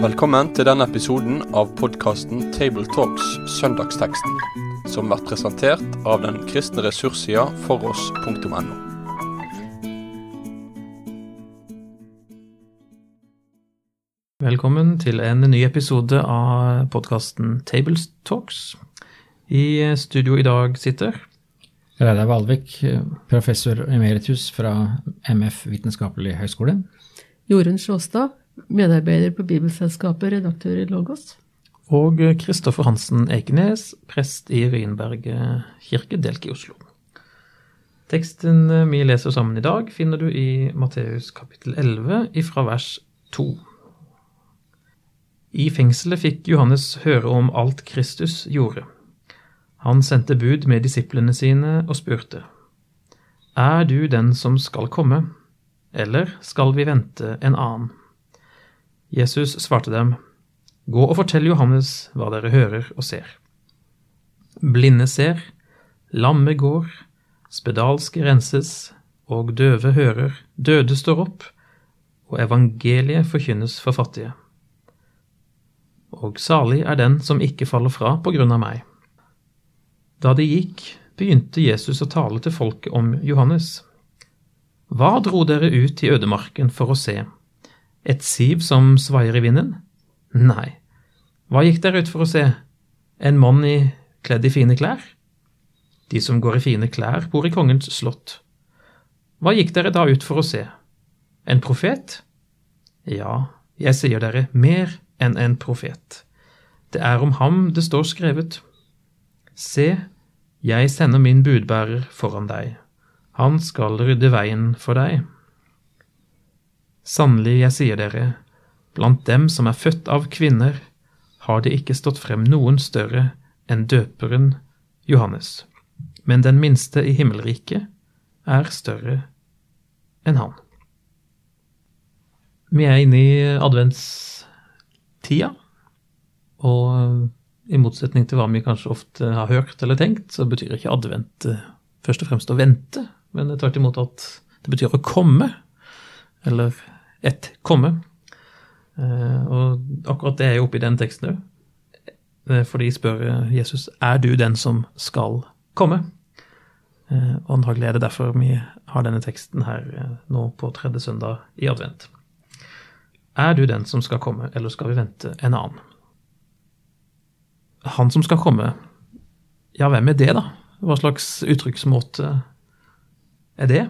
Velkommen til denne episoden av podkasten Tabletalks Søndagsteksten, som blir presentert av den kristne ressurssida foross.no. Velkommen til en ny episode av podkasten Tabletalks. I studio i dag sitter Reidar Valvik, professor emeritus fra MF Vitenskapelig høgskole. Jorunn Sjåstad, medarbeider på Bibelselskapet, redaktør i Logos. Og Kristoffer Hansen Eikenes, prest i Ryenberg kirke, Delk i Oslo. Teksten vi leser sammen i dag, finner du i Matteus kapittel 11 ifra vers 2. I fengselet fikk Johannes høre om alt Kristus gjorde. Han sendte bud med disiplene sine og spurte, Er du den som skal komme, eller skal vi vente en annen? Jesus svarte dem, Gå og fortell Johannes hva dere hører og ser. Blinde ser, lamme går, spedalske renses, og døve hører, døde står opp, og evangeliet forkynnes for fattige. Og salig er den som ikke faller fra på grunn av meg. Da de gikk, begynte Jesus å tale til folket om Johannes. Hva dro dere ut i ødemarken for å se? Et siv som svaier i vinden? Nei. Hva gikk dere ut for å se? En mann i, kledd i fine klær? De som går i fine klær, bor i kongens slott. Hva gikk dere da ut for å se? En profet? Ja, jeg sier dere, mer enn en profet. Det er om ham det står skrevet. Se, jeg sender min budbærer foran deg. Han skal rydde veien for deg. Sannelig, jeg sier dere, blant dem som er født av kvinner, har det ikke stått frem noen større enn døperen Johannes, men den minste i himmelriket er større enn han. Vi er inne i adventstida, og i motsetning til hva vi kanskje ofte har hørt eller tenkt, så betyr ikke advent først og fremst å vente, men tvert imot at det betyr å komme, eller et komme. Og akkurat det er jo oppe i den teksten òg. For de spør Jesus er du den som skal komme. Og antagelig er det derfor vi har denne teksten her nå på tredje søndag i advent. Er du den som skal komme, eller skal vi vente en annen? Han som skal komme, ja, hvem er det, da? Hva slags uttrykksmåte er det?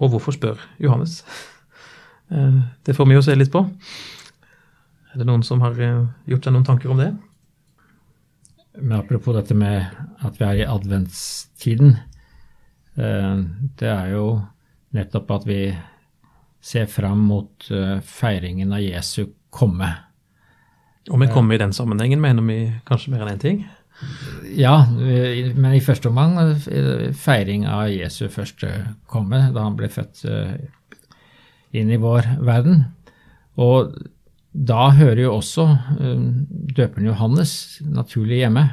Og hvorfor spør Johannes? Det får vi jo se litt på. Er det noen som har gjort seg noen tanker om det? Men apropos dette med at vi er i adventstiden. Det er jo nettopp at vi ser fram mot feiringen av Jesu komme. Og vi kommer i den sammenhengen mener vi kanskje mer enn én ting? Ja, men i første omgang feiring av Jesu første komme, da han ble født inn i vår verden. Og da hører jo også døperen Johannes naturlig hjemme,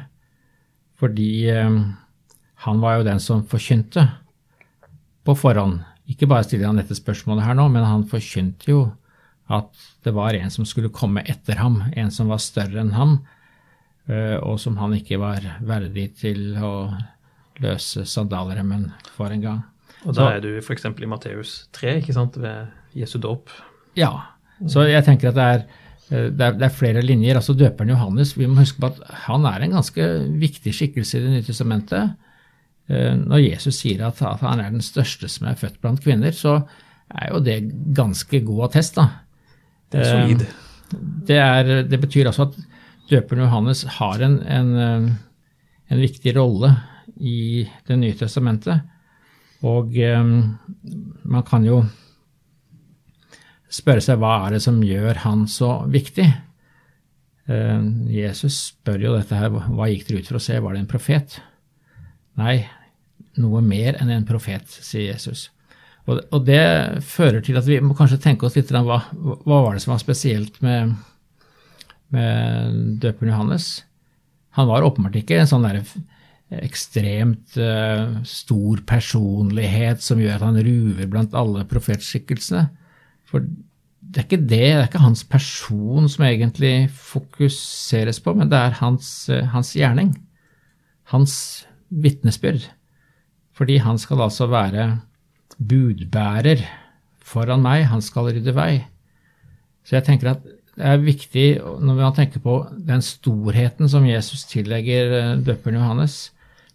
fordi han var jo den som forkynte på forhånd. Ikke bare stiller han dette spørsmålet her nå, men han forkynte jo at det var en som skulle komme etter ham, en som var større enn ham, og som han ikke var verdig til å løse sandalremmen for en gang. Og da er du f.eks. i Matteus 3, ikke sant, ved Jesu dåp. Ja, så jeg tenker at det er, det er, det er flere linjer. altså Døperen Johannes, vi må huske på at han er en ganske viktig skikkelse i Det nye testamentet. Når Jesus sier at han er den største som er født blant kvinner, så er jo det ganske god attest. da. Det er solid. Det, er, det betyr altså at døperen Johannes har en, en, en viktig rolle i Det nye testamentet. Og man kan jo spørre seg hva er det som gjør han så viktig? Jesus spør jo dette her, hva gikk dere ut for å se, var det en profet? Nei, noe mer enn en profet, sier Jesus. Og, det fører til at vi må kanskje tenke oss litt hva, hva var det som var spesielt med, med døperen Johannes? Han var åpenbart ikke en sånn der ekstremt uh, stor personlighet som gjør at han ruver blant alle profetskikkelsene. For det er ikke det, det er ikke hans person som egentlig fokuseres på, men det er hans, uh, hans gjerning. Hans vitnesbyrd. Fordi han skal altså være budbærer foran meg, han skal rydde vei. Så jeg tenker at det er viktig når man tenker på den storheten som Jesus tillegger eh, døperen Johannes,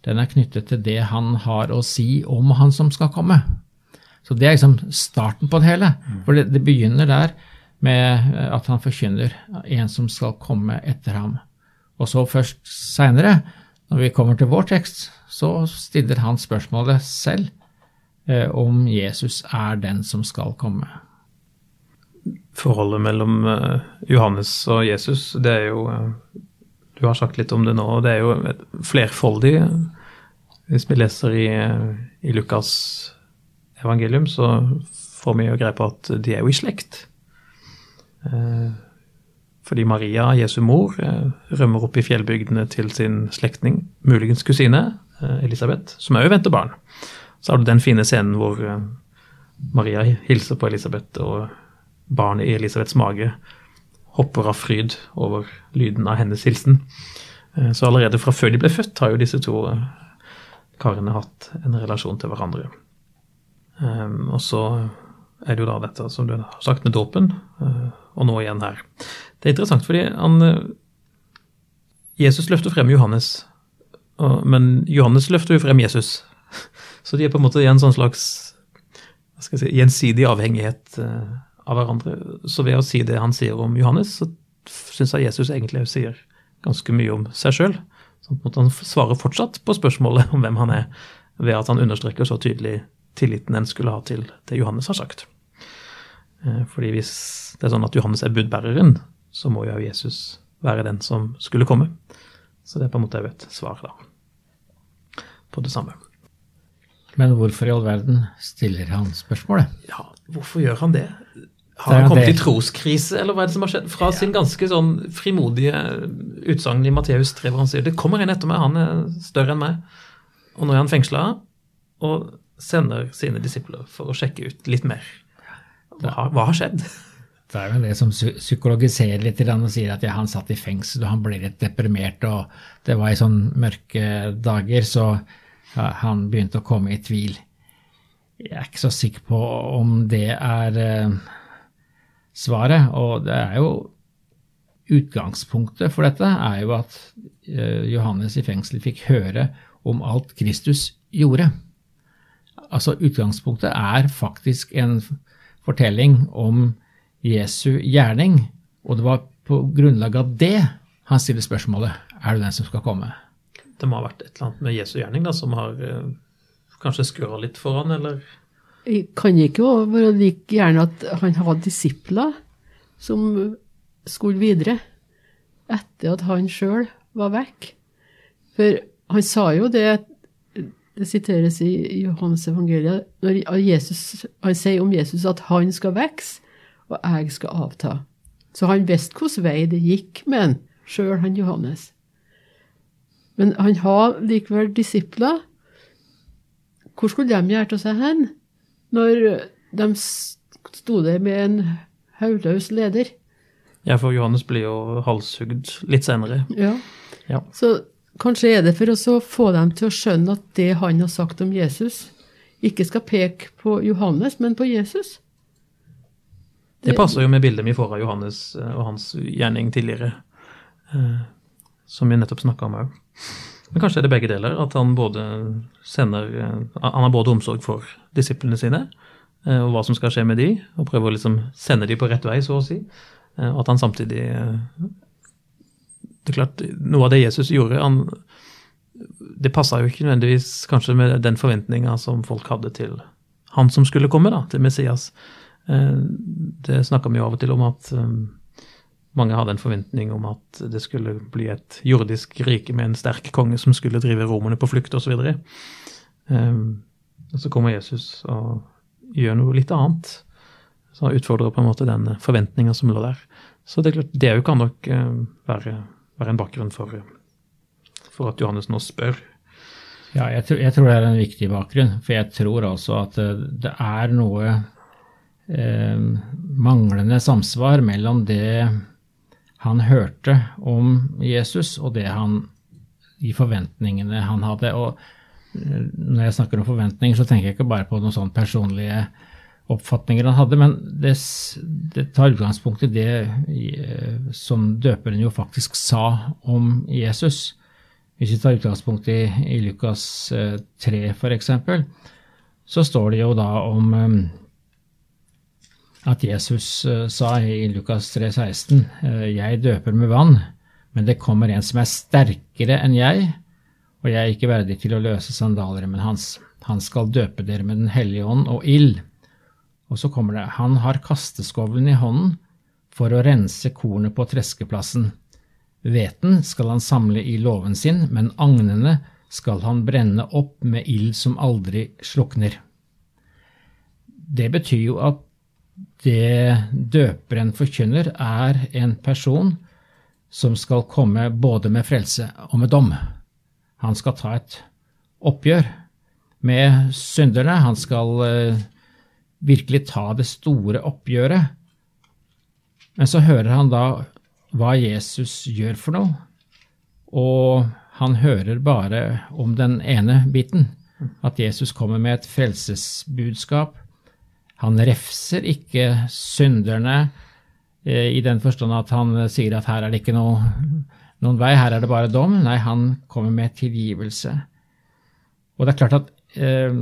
den er knyttet til det han har å si om han som skal komme. Så det er liksom starten på det hele. For det, det begynner der med eh, at han forkynner en som skal komme etter ham. Og så først seinere, når vi kommer til vår tekst, så stiller han spørsmålet selv om Jesus er den som skal komme forholdet mellom uh, Johannes og Jesus, det er jo uh, Du har sagt litt om det nå, og det er jo flerfoldig Hvis vi leser i, i Lukas evangelium, så får vi jo greie på at de er jo i slekt. Fordi Maria, Jesu mor, rømmer opp i fjellbygdene til sin slektning, muligens kusine, Elisabeth, som òg venter barn. Så har du den fine scenen hvor Maria hilser på Elisabeth og barnet i Elisabeths mage hopper av fryd over lyden av hennes hilsen. Eh, så allerede fra før de ble født, har jo disse to eh, karene hatt en relasjon til hverandre. Eh, og så er det jo da dette som du har sagt med dåpen, og nå igjen her. Det er interessant fordi han Jesus løfter frem Johannes, men Johannes løfter jo frem Jesus. Så de er på en måte i en sånn slags si, gjensidig avhengighet av hverandre. Så ved å si det han sier om Johannes, så syns jeg Jesus egentlig sier ganske mye om seg sjøl. Han svarer fortsatt på spørsmålet om hvem han er, ved at han understreker så tydelig tilliten en skulle ha til det Johannes har sagt. Eh, fordi hvis det er sånn at Johannes er budbæreren, så må jo Jesus være den som skulle komme. Så det er på en måte et svar da, på det samme. Men hvorfor i all verden stiller han spørsmålet? Ja, hvorfor gjør han det? Har han kommet i troskrise, eller hva er det som har skjedd? Fra ja. sin ganske sånn frimodige utsagn i Matteus 3, hvor han sier det kommer en etter meg, han er større enn meg. Og nå er han fengsla og sender sine disipler for å sjekke ut litt mer. Hva, hva har skjedd? Det er jo det som psykologiserer litt og sier at ja, han satt i fengsel og han ble litt deprimert, og det var i sånne mørke dager, så han begynte å komme i tvil. Jeg er ikke så sikker på om det er eh, svaret. Og det er jo utgangspunktet for dette er jo at eh, Johannes i fengsel fikk høre om alt Kristus gjorde. Altså Utgangspunktet er faktisk en fortelling om Jesu gjerning, og det var på grunnlag av det han stiller spørsmålet er du den som skal komme. Det må ha vært et eller annet med Jesu gjerning da, som har eh, kanskje skurra litt for han, eller? Kan det ikke være like gjerne at han hadde disipler som skulle videre etter at han sjøl var vekk? For han sa jo det, det siteres i Johannes evangeliet, når Jesus, han sier om Jesus at han skal vokse, og jeg skal avta. Så han visste hvilken vei det gikk med han, sjøl han Johannes. Men han har likevel disipler. Hvor skulle de gjøre av seg hen? når de sto der med en hauløs leder. Ja, for Johannes blir jo halshugd litt senere. Ja. ja. Så kanskje er det for å få dem til å skjønne at det han har sagt om Jesus, ikke skal peke på Johannes, men på Jesus. Det, det passer jo med bildet vi får av Johannes eh, og hans gjerning tidligere, eh, som vi nettopp snakka om òg. Men kanskje er det begge deler. At han både sender eh, Han har både omsorg for disiplene sine eh, og hva som skal skje med de, og prøver å liksom sende de på rett vei, så å si. Eh, og at han samtidig Det er klart, noe av det Jesus gjorde han, Det passa jo ikke nødvendigvis kanskje med den forventninga som folk hadde til han som skulle komme, da, til Messias. Det snakka vi jo av og til om at mange hadde en forventning om at det skulle bli et jordisk rike med en sterk konge som skulle drive romerne på flukt osv. Og, um, og så kommer Jesus og gjør noe litt annet. Så han utfordrer på en måte den forventninga som lå der. Så det er klart, det kan nok uh, være, være, en bakgrunn for, for, at Johannes nå spør. Ja, jeg tror, jeg tror, det er en viktig bakgrunn. For jeg tror altså at det, det er noe eh, manglende samsvar mellom det han hørte om Jesus, og det han de forventningene han hadde. Og eh, når jeg snakker om forventninger, så tenker jeg ikke bare på noen sånne personlige oppfatninger han hadde, men det, det tar utgangspunkt i det eh, som døperen jo faktisk sa om Jesus. Hvis vi tar utgangspunkt i, i Lukas 3 eh, f.eks., så står det jo da om at Jesus eh, sa i Lukas 3,16.: Jeg døper med vann, men det kommer en som er sterkere enn jeg, og jeg er ikke verdig til å løse sandalremmen hans. Han skal døpe dere med Den hellige ånd og ild. Og så kommer det, han har kasteskovlen i hånden for å rense kornet på treskeplassen. Hveten skal han samle i låven sin, men agnene skal han brenne opp med ild som aldri slukner. Det betyr jo at det døperen forkynner, er en person som skal komme både med frelse og med dom. Han skal ta et oppgjør med synderne. Han skal uh, virkelig ta det store oppgjøret. Men så hører han da hva Jesus gjør for noe, og han hører bare om den ene biten, at Jesus kommer med et frelsesbudskap. Han refser ikke synderne eh, i den forstand at han sier at her er det ikke noe, noen vei, her er det bare dom. Nei, han kommer med tilgivelse. Og det er klart at eh,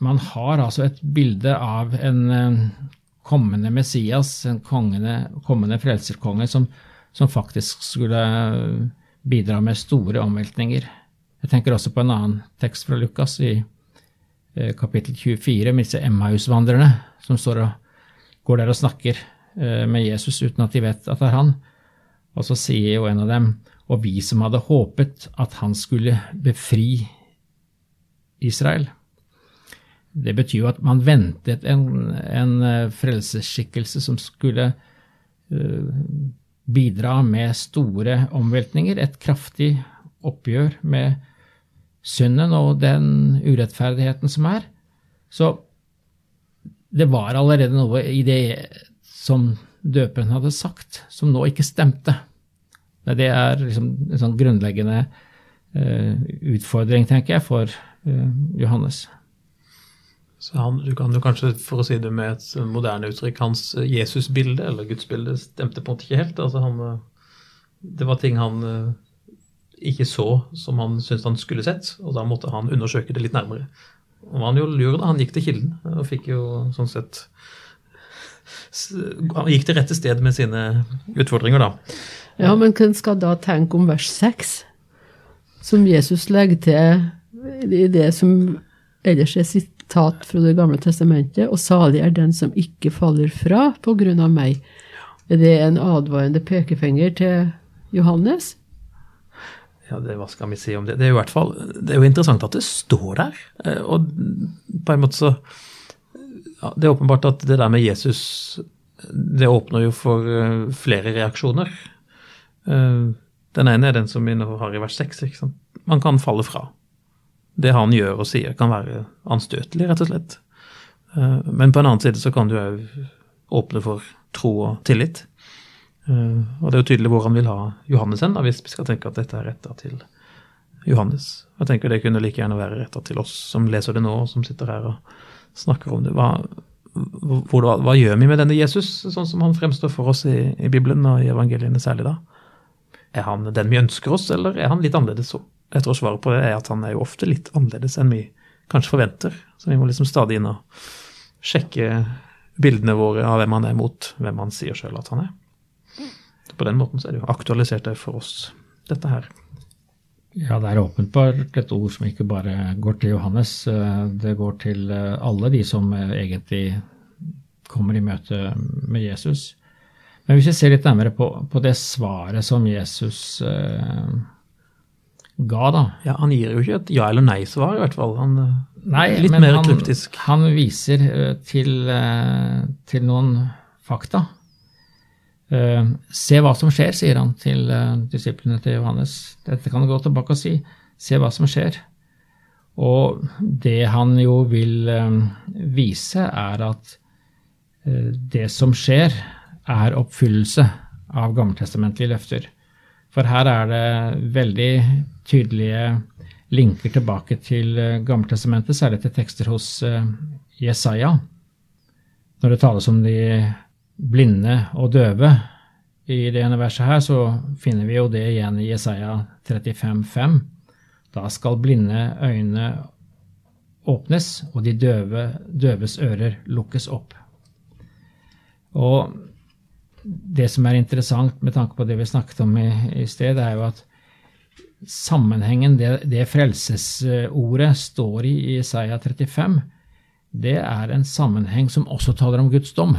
man har altså et bilde av en eh, kommende Messias, en kongene, kommende frelserkonge, som, som, faktisk skulle bidra med store omveltninger. Jeg tenker også på en annen tekst fra Lukas i eh, kapittel 24, med disse Emmaus-vandrerne som står og går der og snakker eh, med Jesus uten at de vet at det er han. Og så sier jo en av dem, og vi som hadde håpet at han skulle befri Israel. Det betyr jo at man ventet en, en eh, frelsesskikkelse som skulle bidra med store omveltninger, et kraftig oppgjør med synden og den urettferdigheten som er. Så det var allerede noe i det som døperen hadde sagt, som nå ikke stemte. Det er liksom en sånn grunnleggende uh, utfordring, tenker jeg, for uh, Johannes. Så han, du kan jo kanskje, for å si det med et moderne uttrykk, hans Jesusbilde, eller gudsbilde, stemte på en måte ikke helt. Altså han, det var ting han eh, ikke så som han syntes han skulle sett, og da måtte han undersøke det litt nærmere. Og var han jo lur han gikk til kilden og fikk jo sånn sett Han gikk til rette sted med sine utfordringer, da. Ja, men hvem skal da tenke om vers 6, som Jesus legger til i det som ellers er sitat fra Det gamle testamentet, og salig er den som ikke faller fra på grunn av meg. Er det en advarende pekefinger til Johannes? Ja, det, Hva skal vi si om det? Det er jo hvert fall, det er jo interessant at det står der. Eh, og på en måte så ja, Det er åpenbart at det der med Jesus det åpner jo for eh, flere reaksjoner. Eh, den ene er den som vi nå har i vers 6. Man kan falle fra det han gjør og sier, kan være anstøtelig, rett og slett. Men på en annen side så kan du òg åpne for tro og tillit. Eh, og det er jo tydelig hvor han vil ha Johannes hen, hvis vi skal tenke at dette er retta til Johannes. Jeg tenker det kunne like gjerne være retta til oss som leser det nå, og som sitter her og snakker om det. Hva, hvor, hva, gjør vi med denne Jesus, sånn som han fremstår for oss i, i Bibelen og i evangeliene særlig da? Er han den vi ønsker oss, eller er han litt annerledes jeg tror svaret på det er at han er jo ofte litt annerledes enn vi kanskje forventer. Så vi må liksom stadig inn og sjekke bildene våre av hvem han er mot hvem han sier sjøl at han er. På den måten så er det jo aktualisert det for oss, dette her. Ja, det er åpenbart et ord som ikke bare går til Johannes. Det går til alle de som egentlig kommer i møte med Jesus. Men hvis vi ser litt nærmere på, på det svaret som Jesus eh, ga, da. Ja, Han gir jo ikke et ja- eller nei-svar, i hvert fall. Han, eh, nei, litt mer han, kryptisk. Han viser eh, til, eh, til noen fakta. Se hva som skjer, sier han til disiplene til Johannes. Dette kan du gå tilbake og si. Se hva som skjer. Og det han jo vil eh, vise, er at eh, det som skjer, er oppfyllelse av gammeltestamentlige løfter. For her er det veldig tydelige linker tilbake til eh, Gammeltestamentet, særlig til tekster hos Jesaja. Når det tales om de blinde og døve i det ene verset her, så finner vi jo det igjen i Jesaja 35,5. Da skal blinde øyne åpnes, og de døve, døves ører lukkes opp. Og det som er interessant med tanke på det vi snakket om i, i sted, er jo at sammenhengen det, det frelsesordet står i i Isaiah 35, det er en sammenheng som også taler om Guds dom.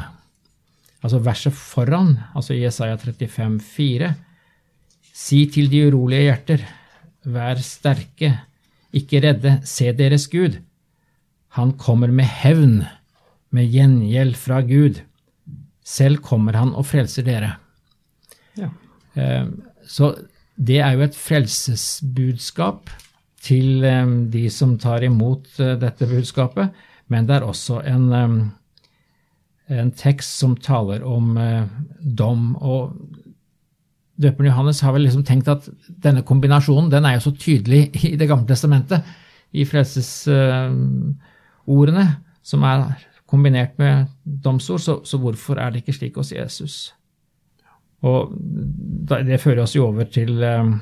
Altså verset foran, altså Jesaja 35, 4, Si til de urolige hjerter, Vær sterke, ikke redde, se deres Gud. Han kommer med hevn, med gjengjeld fra Gud. Selv kommer han og frelser dere. Ja. Eh, så det er jo et frelsesbudskap til eh, de som tar imot eh, dette budskapet, men det er også en, en tekst som taler om dom. Og døperen Johannes har vel liksom tenkt at denne kombinasjonen den er jo så tydelig i Det gamle testamentet, i frelsesordene, som er kombinert med domsord, så, så, hvorfor er det ikke slik hos Jesus? Og Det fører oss jo over til, eh,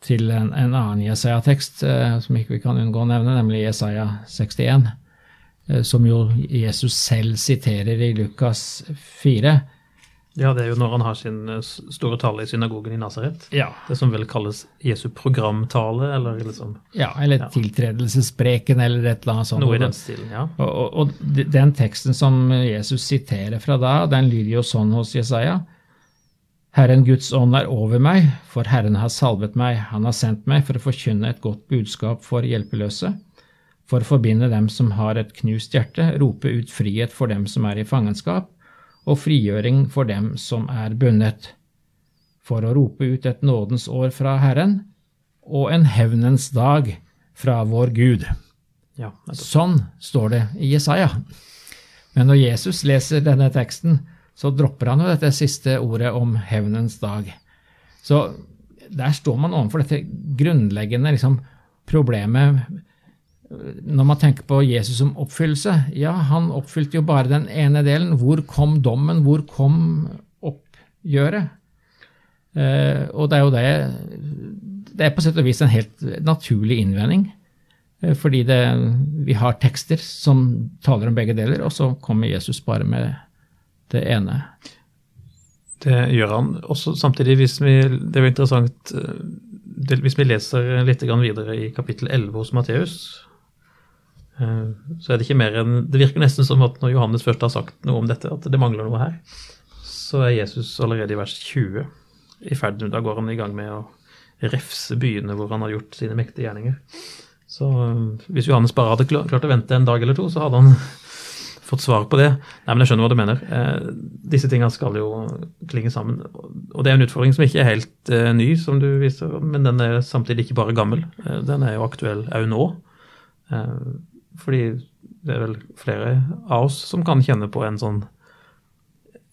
til en, en annen Jesaja-tekst eh, som ikke vi kan unngå å nevne, nemlig Jesaja 61, eh, som jo Jesus selv siterer i Lukas 4 ja, det er jo når han har sin eh, store tale i synagogen i Nasaret. Ja. Det som vel kalles Jesu programtale, eller liksom Ja, eller ja. tiltredelsespreken, eller et eller annet sånt. Noe i den stilen, ja. Og, og, og, den teksten som Jesus siterer fra da, den lyder jo sånn hos Jesaja. Herren Guds ånd er over meg, for Herren har salvet meg, han har sendt meg for å forkynne et godt budskap for hjelpeløse, for å forbinde dem som har et knust hjerte, rope ut frihet for dem som er i fangenskap, og frigjøring for dem som er bundet, for å rope ut et nådens år fra Herren og en hevnens dag fra vår Gud. Ja, sånn står det i Jesaja. Men når Jesus leser denne teksten, så dropper han jo dette siste ordet om hevnens dag. Så der står man overfor dette grunnleggende liksom, problemet når man tenker på Jesus som oppfyllelse, ja, han oppfylte jo bare den ene delen. Hvor kom dommen? Hvor kom oppgjøret? Eh, og det er jo det Det er på sett og vis en helt naturlig innvending. Eh, fordi det, vi har tekster som taler om begge deler, og så kommer Jesus bare med det ene. Det gjør han. Også samtidig, hvis vi, det er jo interessant eh, hvis vi leser litt videre i kapittel 11 hos Matteus, så er det ikke mer enn Det virker nesten som at når Johannes først har sagt noe om dette, at det mangler noe her, så er Jesus allerede i vers 20 i ferd Da går han i gang med å refse byene hvor han har gjort sine mektige gjerninger. Så eh, hvis Johannes bare hadde klart å vente en dag eller to, så hadde han fått svar på det. Nei, men jeg skjønner hva du mener. Eh, disse tingene skal jo klinge sammen. Og det er en utfordring som ikke er helt eh, ny, som du viser, men den er samtidig ikke bare gammel. Eh, den er jo aktuell òg nå. Eh, fordi det er vel flere av oss som kan kjenne på en sånn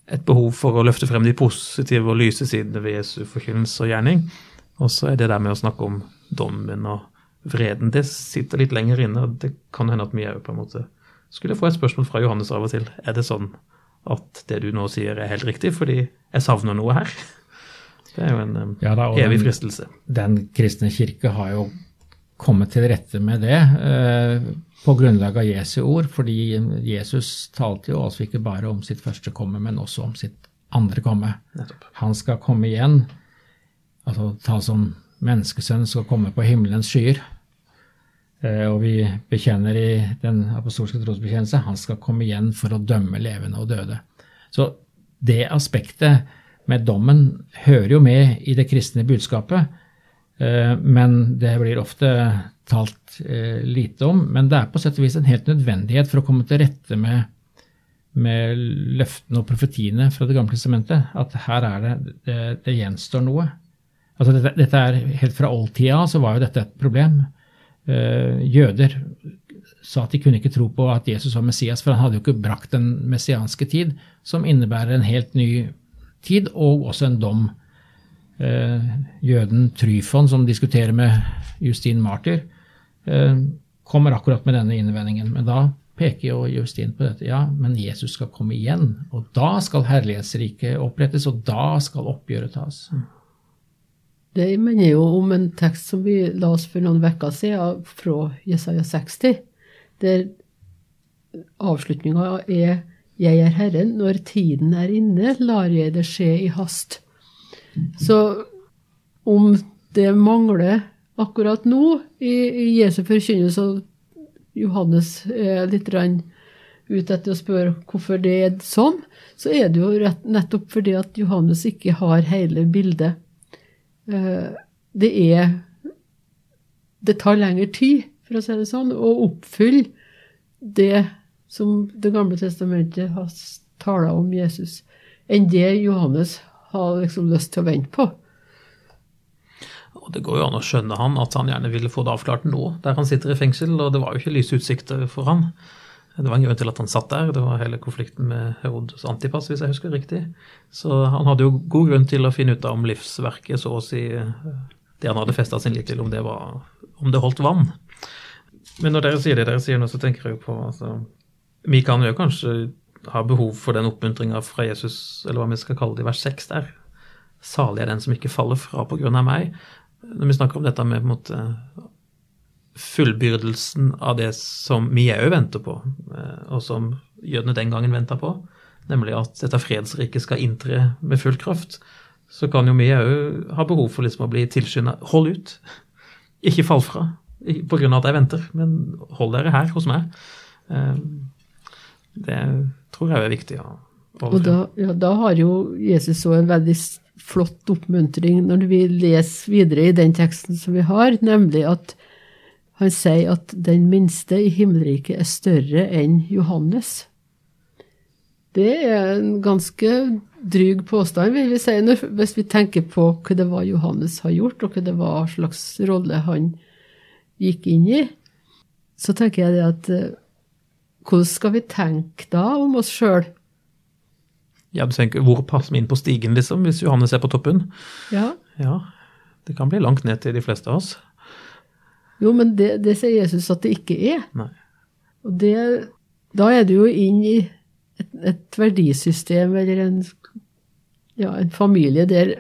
et behov for å løfte frem de positive og lyse sidene ved Jesu forkynnelse og gjerning. Og så er det der med å snakke om dommen og vreden, det sitter litt lenger inne. og Det kan hende at vi òg på en måte skulle få et spørsmål fra Johannes av og til. Er det sånn at det du nå sier er helt riktig, fordi jeg savner noe her? Det er jo en um, ja, da, evig fristelse. Den, den kristne kirke har jo kommet til rette med det. Eh, på grunnlag av Jesu ord, fordi Jesus talte jo altså ikke bare om sitt første komme, men også om sitt andre komme. Nettopp. Han skal komme igjen, altså ta som menneskesønnen skal komme på himmelens skyer. Eh, og vi bekjenner i den apostolske trosbekjennelse han skal komme igjen for å dømme levende og døde. Så det aspektet med dommen hører jo med i det kristne budskapet, men det blir ofte talt eh, lite om. Men det er på sett og vis en helt nødvendighet for å komme til rette med, med løftene og profetiene fra Det gamle testamentet. At her er det, det, det gjenstår noe. Altså dette, dette, er Helt fra oldtida så var jo dette et problem. eh, jøder sa at de kunne ikke tro på at Jesus var Messias, for han hadde jo ikke brakt den messianske tid, som innebærer en helt ny tid, og også en dom. Eh, jøden Tryfon, som diskuterer med Justin Martyr, eh, kommer akkurat med denne innvendingen. Men da peker jo Justin på dette. Ja, men Jesus skal komme igjen, og da skal herlighetsriket opprettes, og da skal oppgjøret tas. Det minner jo om en tekst som vi la oss for noen uker siden, fra Jesaja 60, der avslutninga er 'Jeg er Herren, når tiden er inne, lar jeg det skje i hast'. Så om det mangler akkurat nå i, i Jesu forkynnelse, og Johannes er litt ute etter å spørre hvorfor det er sånn, så er det jo rett, nettopp fordi at Johannes ikke har hele bildet. Eh, det er Det tar lengre tid, for å si det sånn, å oppfylle det som Det gamle testamentet har tala om Jesus, enn det Johannes har liksom lyst til å vente på. Og Det går jo an å skjønne han at han gjerne ville få det avklart nå, der han sitter i fengsel. Og det var jo ikke lyse utsikter for han. Det var en grunn til at han satt der. Det var hele konflikten med Herodes Antipas, hvis jeg husker riktig. Så han hadde jo god grunn til å finne ut av om livsverket, så å si det han hadde festa sin lit til, om det, var, om det holdt vann. Men når dere sier det dere sier nå, så tenker jeg jo på altså, Vi kan jo kanskje ha behov for den oppmuntringa fra Jesus, eller hva vi skal kalle det i vers 6 der. Salig er den som ikke faller fra på grunn av meg når vi snakker om dette med på en måte fullbyrdelsen av det som vi òg venter på, eh, og som jødene den gangen venta på, nemlig at dette fredsriket skal inntre med full kraft, så kan jo vi òg ha behov for liksom å bli tilskynda. Hold ut. Ikke fall fra av at jeg venter, men hold dere her hos meg. Det tror jeg er viktig. å og da, ja, da har jo Jesus òg en veldig flott oppmuntring når vi leser videre i den teksten som vi har, nemlig at han sier at den minste i himmelriket er større enn Johannes. Det er en ganske dryg påstand, vil vi si, hvis vi tenker på hva det var Johannes har gjort, og hva det var slags rolle han gikk inn i. Så tenker jeg det at eh, hvordan skal vi tenke da om oss sjøl? Ja, du tenker, Hvor passer vi inn på stigen, liksom, hvis Johannes er på toppen? Ja. ja. Det kan bli langt ned til de fleste av oss. Jo, men det, det sier Jesus at det ikke er. Nei. Og det, da er du jo inn i et, et verdisystem eller en, ja, en, familie der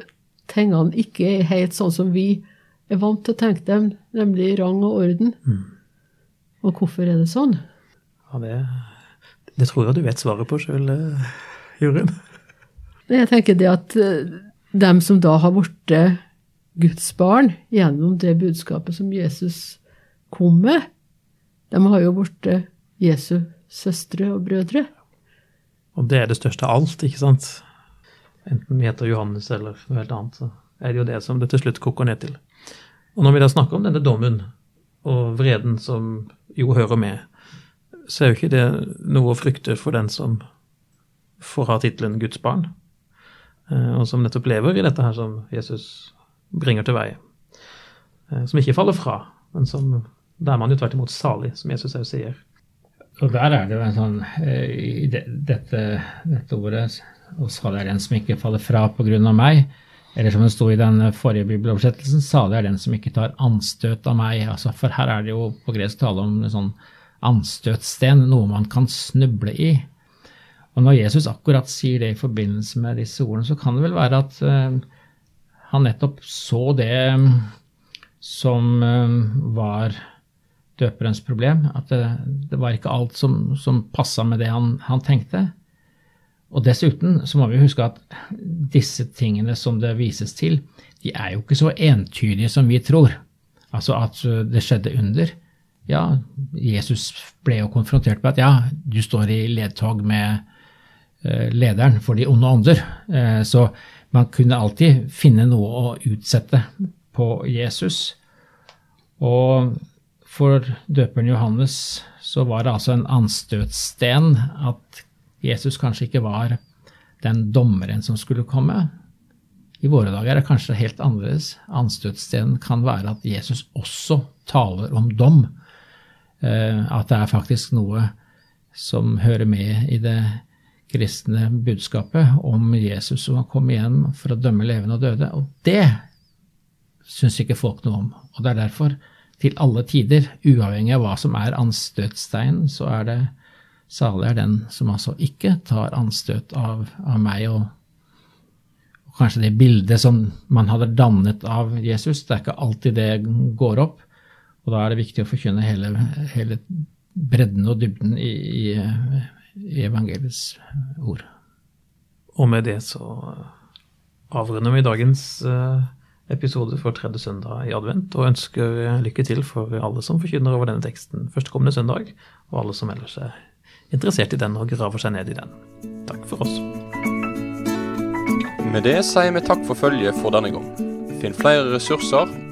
tingene ikke er helt sånn som vi er vant til å tenke dem, nemlig rang og orden. Mm. Og hvorfor er det sånn? Ja, det, det tror jeg du vet svaret på sjøl, Jørund. Jeg tenker det at eh, dem som da har blitt Guds barn gjennom det budskapet som Jesus kom med, de har jo blitt Jesu søstre og brødre. Og det er det største av alt, ikke sant? Enten vi heter Johannes eller noe helt annet, så er det jo det som det til slutt koker ned til. Og når vi da snakker om denne dommen og vreden som jo hører med, så er jo ikke det noe å frykte for den som får ha tittelen Guds barn, eh, og som nettopp lever i dette her som Jesus bringer til veie. Eh, som ikke faller fra, men som der er man jo tvert imot salig, som Jesus også sier. Og der er det jo en sånn eh, i dette, dette ordet Og salig er den som ikke faller fra av meg. Eller som det sto i den forrige bibeloversettelsen, salig er den som ikke tar anstøt av meg. Altså, for her er det jo på gresk tale om en sånn anstøtsten, noe man kan snuble i. Og når Jesus akkurat sier det i forbindelse med disse ordene, så kan det vel være at uh, han nettopp så det um, som um, var døperens problem. At det, det, var ikke alt som, som passa med det han, han, tenkte. Og dessuten så må vi huske at disse tingene som det vises til, de er jo ikke så entydige som vi tror. Altså at det skjedde under. Ja, Jesus ble jo konfrontert med at ja, du står i ledtog med Eh, lederen for de onde ånder. Eh, så man kunne alltid finne noe å utsette på Jesus. Og for døperen Johannes så var det altså en anstøtssten at Jesus kanskje ikke var den dommeren som skulle komme. i våre dager er det kanskje helt annerledes. Anstøtsstenen kan være at Jesus også taler om dom. Eh, at det er faktisk noe som hører med i det kristne budskapet om Jesus som har kommet igjen for å dømme levende og døde. Og det syns ikke folk noe om. Og det er derfor, til alle tider, uavhengig av hva som er anstøtsteinen, så er det salig er den som altså ikke tar anstøt av, av meg og, og kanskje det bildet som man hadde dannet av Jesus. Det er ikke alltid det går opp. Og da er det viktig å forkynne hele, hele bredden og dybden i, i, i evangeliets ord. Og med det så avrunder vi dagens eh, episode for tredje søndag i advent, og ønsker lykke til for alle som forkynner over denne teksten førstkommende søndag, og alle som ellers er interessert i den og graver seg ned i den. Takk for oss. Med det sier vi takk for følget for denne gang. Finn flere ressurser,